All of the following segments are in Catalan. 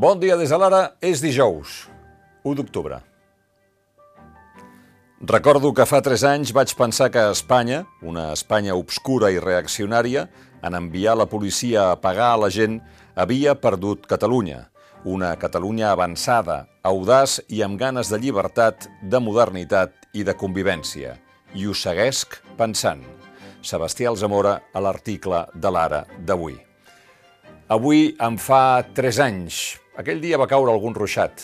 Bon dia des de l'ara, és dijous, 1 d'octubre. Recordo que fa 3 anys vaig pensar que Espanya, una Espanya obscura i reaccionària, en enviar la policia a pagar a la gent, havia perdut Catalunya. Una Catalunya avançada, audaç i amb ganes de llibertat, de modernitat i de convivència. I ho seguesc pensant. Sebastià Alzamora a l'article de l'Ara d'avui. Avui em fa 3 anys. Aquell dia va caure algun ruixat.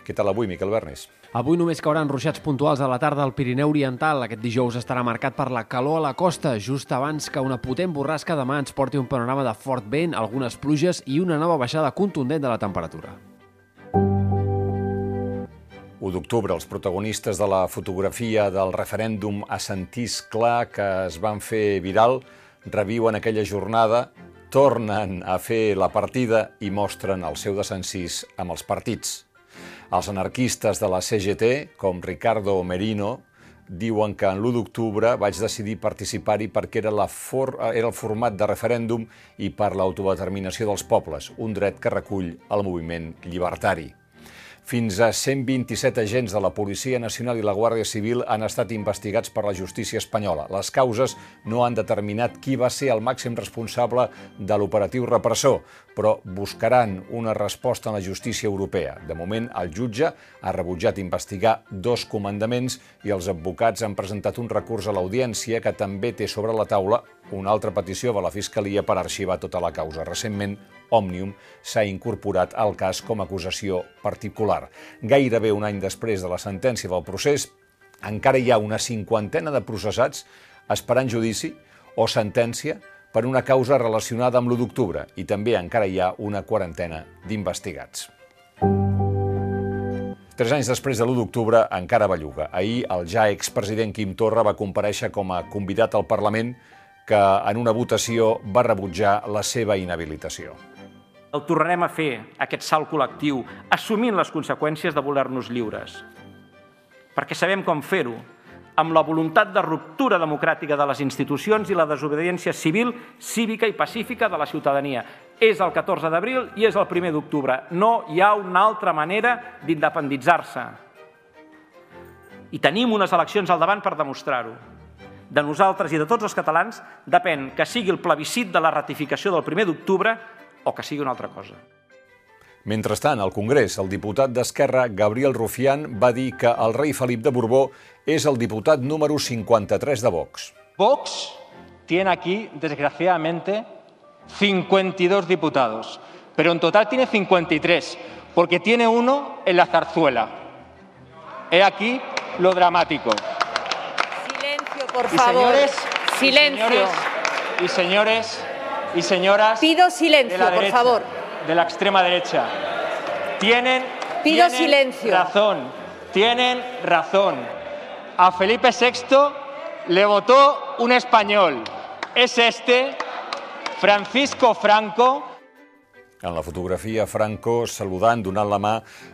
Què tal avui, Miquel Bernis? Avui només cauran ruixats puntuals a la tarda al Pirineu Oriental. Aquest dijous estarà marcat per la calor a la costa, just abans que una potent borrasca demà ens porti un panorama de fort vent, algunes pluges i una nova baixada contundent de la temperatura. 1 d'octubre, els protagonistes de la fotografia del referèndum a Sentís Clar que es van fer viral reviuen aquella jornada, tornen a fer la partida i mostren el seu desencís amb els partits. Els anarquistes de la CGT, com Ricardo Merino, diuen que en l'1 d'octubre vaig decidir participar-hi perquè era, la for era el format de referèndum i per l'autodeterminació dels pobles, un dret que recull el moviment llibertari. Fins a 127 agents de la Policia Nacional i la Guàrdia Civil han estat investigats per la justícia espanyola. Les causes no han determinat qui va ser el màxim responsable de l'operatiu repressor, però buscaran una resposta en la justícia europea. De moment, el jutge ha rebutjat investigar dos comandaments i els advocats han presentat un recurs a l'audiència que també té sobre la taula una altra petició de la Fiscalia per arxivar tota la causa. Recentment, Òmnium s'ha incorporat al cas com a acusació particular. Gairebé un any després de la sentència del procés, encara hi ha una cinquantena de processats esperant judici o sentència per una causa relacionada amb l'1 d'octubre i també encara hi ha una quarantena d'investigats. Tres anys després de l'1 d'octubre encara belluga. Ahir el ja expresident Quim Torra va compareixer com a convidat al Parlament que en una votació va rebutjar la seva inhabilitació. El tornarem a fer, aquest salt col·lectiu, assumint les conseqüències de voler-nos lliures. Perquè sabem com fer-ho, amb la voluntat de ruptura democràtica de les institucions i la desobediència civil, cívica i pacífica de la ciutadania. És el 14 d'abril i és el 1 d'octubre. No hi ha una altra manera d'independitzar-se. I tenim unes eleccions al davant per demostrar-ho. De nosaltres i de tots els catalans depèn que sigui el plebiscit de la ratificació del 1 d'octubre o que sigui una altra cosa. Mentrestant, al Congrés, el diputat d'Esquerra, Gabriel Rufián, va dir que el rei Felip de Borbó és el diputat número 53 de Vox. Vox tiene aquí, desgraciadamente, 52 diputados, pero en total tiene 53, porque tiene uno en la zarzuela. He aquí lo dramático. Silencio, por Y favor. señores, y Silencio. señores, y señores y señoras Pido silencio, de la por derecha, favor. de la extrema derecha, tienen, Pido tienen silencio. razón, tienen razón. A Felipe VI le votó un español. Es este, Francisco Franco, En la fotografia, Franco saludant, donant la mà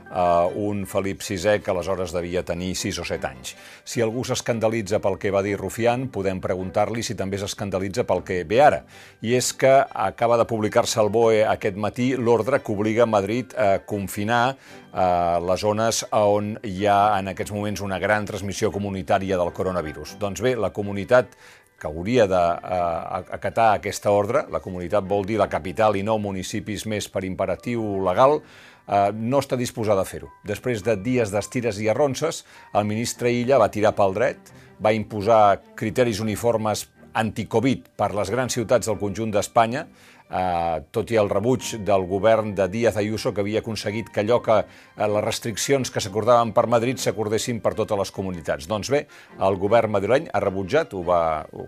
a un Felip VI que aleshores devia tenir 6 o 7 anys. Si algú s'escandalitza pel que va dir Rufián, podem preguntar-li si també s'escandalitza pel que ve ara. I és que acaba de publicar-se al BOE aquest matí l'ordre que obliga Madrid a confinar eh, les zones on hi ha en aquests moments una gran transmissió comunitària del coronavirus. Doncs bé, la comunitat que hauria d'acatar aquesta ordre, la comunitat vol dir la capital i nou municipis més per imperatiu legal, eh, no està disposada a fer-ho. Després de dies d'estires i arronses, el ministre Illa va tirar pel dret, va imposar criteris uniformes anticovid per les grans ciutats del conjunt d'Espanya, eh, tot i el rebuig del govern de Díaz Ayuso, que havia aconseguit que allò que eh, les restriccions que s'acordaven per Madrid s'acordessin per totes les comunitats. Doncs bé, el govern madrileny ha rebutjat, ho va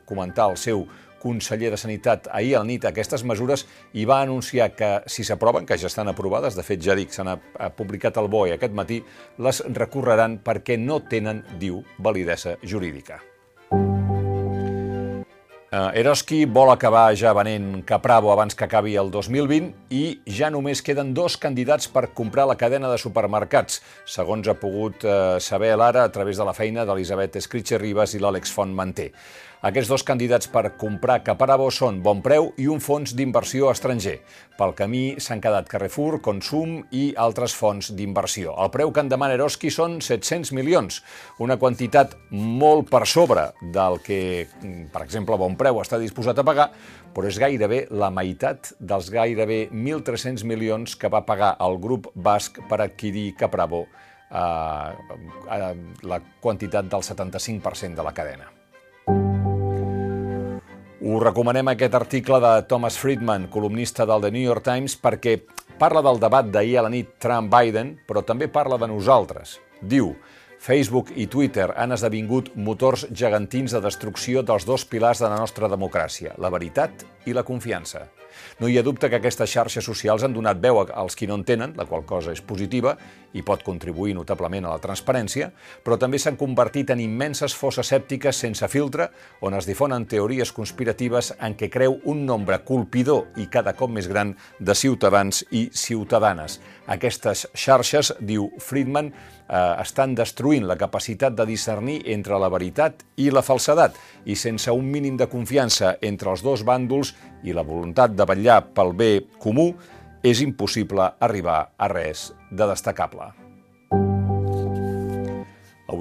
comentar el seu conseller de Sanitat ahir al nit aquestes mesures i va anunciar que si s'aproven, que ja estan aprovades, de fet ja dic, s'han ha publicat al BOE aquest matí, les recorreran perquè no tenen, diu, validesa jurídica. Uh, Eroski vol acabar ja venent Capravo abans que acabi el 2020 i ja només queden dos candidats per comprar la cadena de supermercats, segons ha pogut uh, saber l'ara a través de la feina d'Elisabet Escritxe Ribas i l'Àlex Font Manté. Aquests dos candidats per comprar Caparabo són Bon Preu i un fons d'inversió estranger. Pel camí s'han quedat Carrefour, Consum i altres fons d'inversió. El preu que en demana Eroski són 700 milions, una quantitat molt per sobre del que, per exemple, Bon Preu està disposat a pagar, però és gairebé la meitat dels gairebé 1.300 milions que va pagar el grup basc per adquirir Capravo, eh, eh, la quantitat del 75% de la cadena. Us recomanem aquest article de Thomas Friedman, columnista del The New York Times, perquè parla del debat d'ahir a la nit Trump-Biden, però també parla de nosaltres. Diu, Facebook i Twitter han esdevingut motors gegantins de destrucció dels dos pilars de la nostra democràcia, la veritat i la confiança. No hi ha dubte que aquestes xarxes socials han donat veu als qui no en tenen, la qual cosa és positiva i pot contribuir notablement a la transparència, però també s'han convertit en immenses fosses sèptiques sense filtre on es difonen teories conspiratives en què creu un nombre colpidor i cada cop més gran de ciutadans i ciutadanes. Aquestes xarxes, diu Friedman, eh, estan destruint la capacitat de discernir entre la veritat i la falsedat i sense un mínim de confiança entre els dos bàndols i la voluntat de vetllar pel bé comú, és impossible arribar a res de destacable.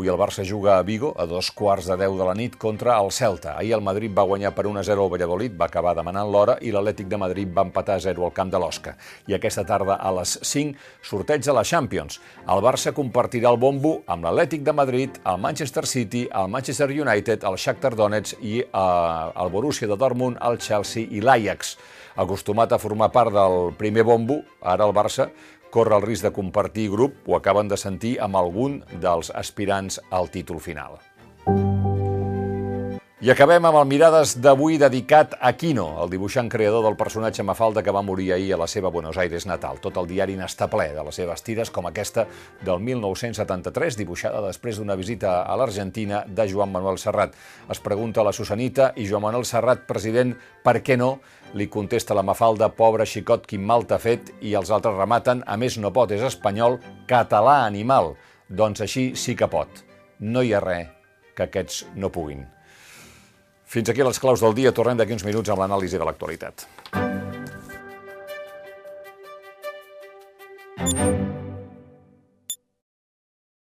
Avui el Barça juga a Vigo a dos quarts de deu de la nit contra el Celta. Ahir el Madrid va guanyar per 1-0 al Valladolid, va acabar demanant l'hora i l'Atlètic de Madrid va empatar a 0 al camp de l'Osca. I aquesta tarda a les 5, sorteig de la Champions. El Barça compartirà el bombo amb l'Atlètic de Madrid, el Manchester City, el Manchester United, el Shakhtar Donetsk i eh, el Borussia de Dortmund, el Chelsea i l'Ajax. Acostumat a formar part del primer bombo, ara el Barça corre el risc de compartir grup, ho acaben de sentir amb algun dels aspirants al títol final. I acabem amb el Mirades d'avui dedicat a Quino, el dibuixant creador del personatge Mafalda que va morir ahir a la seva Buenos Aires natal. Tot el diari n'està ple de les seves tires, com aquesta del 1973, dibuixada després d'una visita a l'Argentina de Joan Manuel Serrat. Es pregunta a la Susanita i Joan Manuel Serrat, president, per què no? Li contesta la Mafalda, pobre xicot, quin mal t'ha fet, i els altres rematen, a més no pot, és espanyol, català animal. Doncs així sí que pot. No hi ha res que aquests no puguin. Fins aquí les claus del dia. Tornem d'aquí uns minuts amb l'anàlisi de l'actualitat.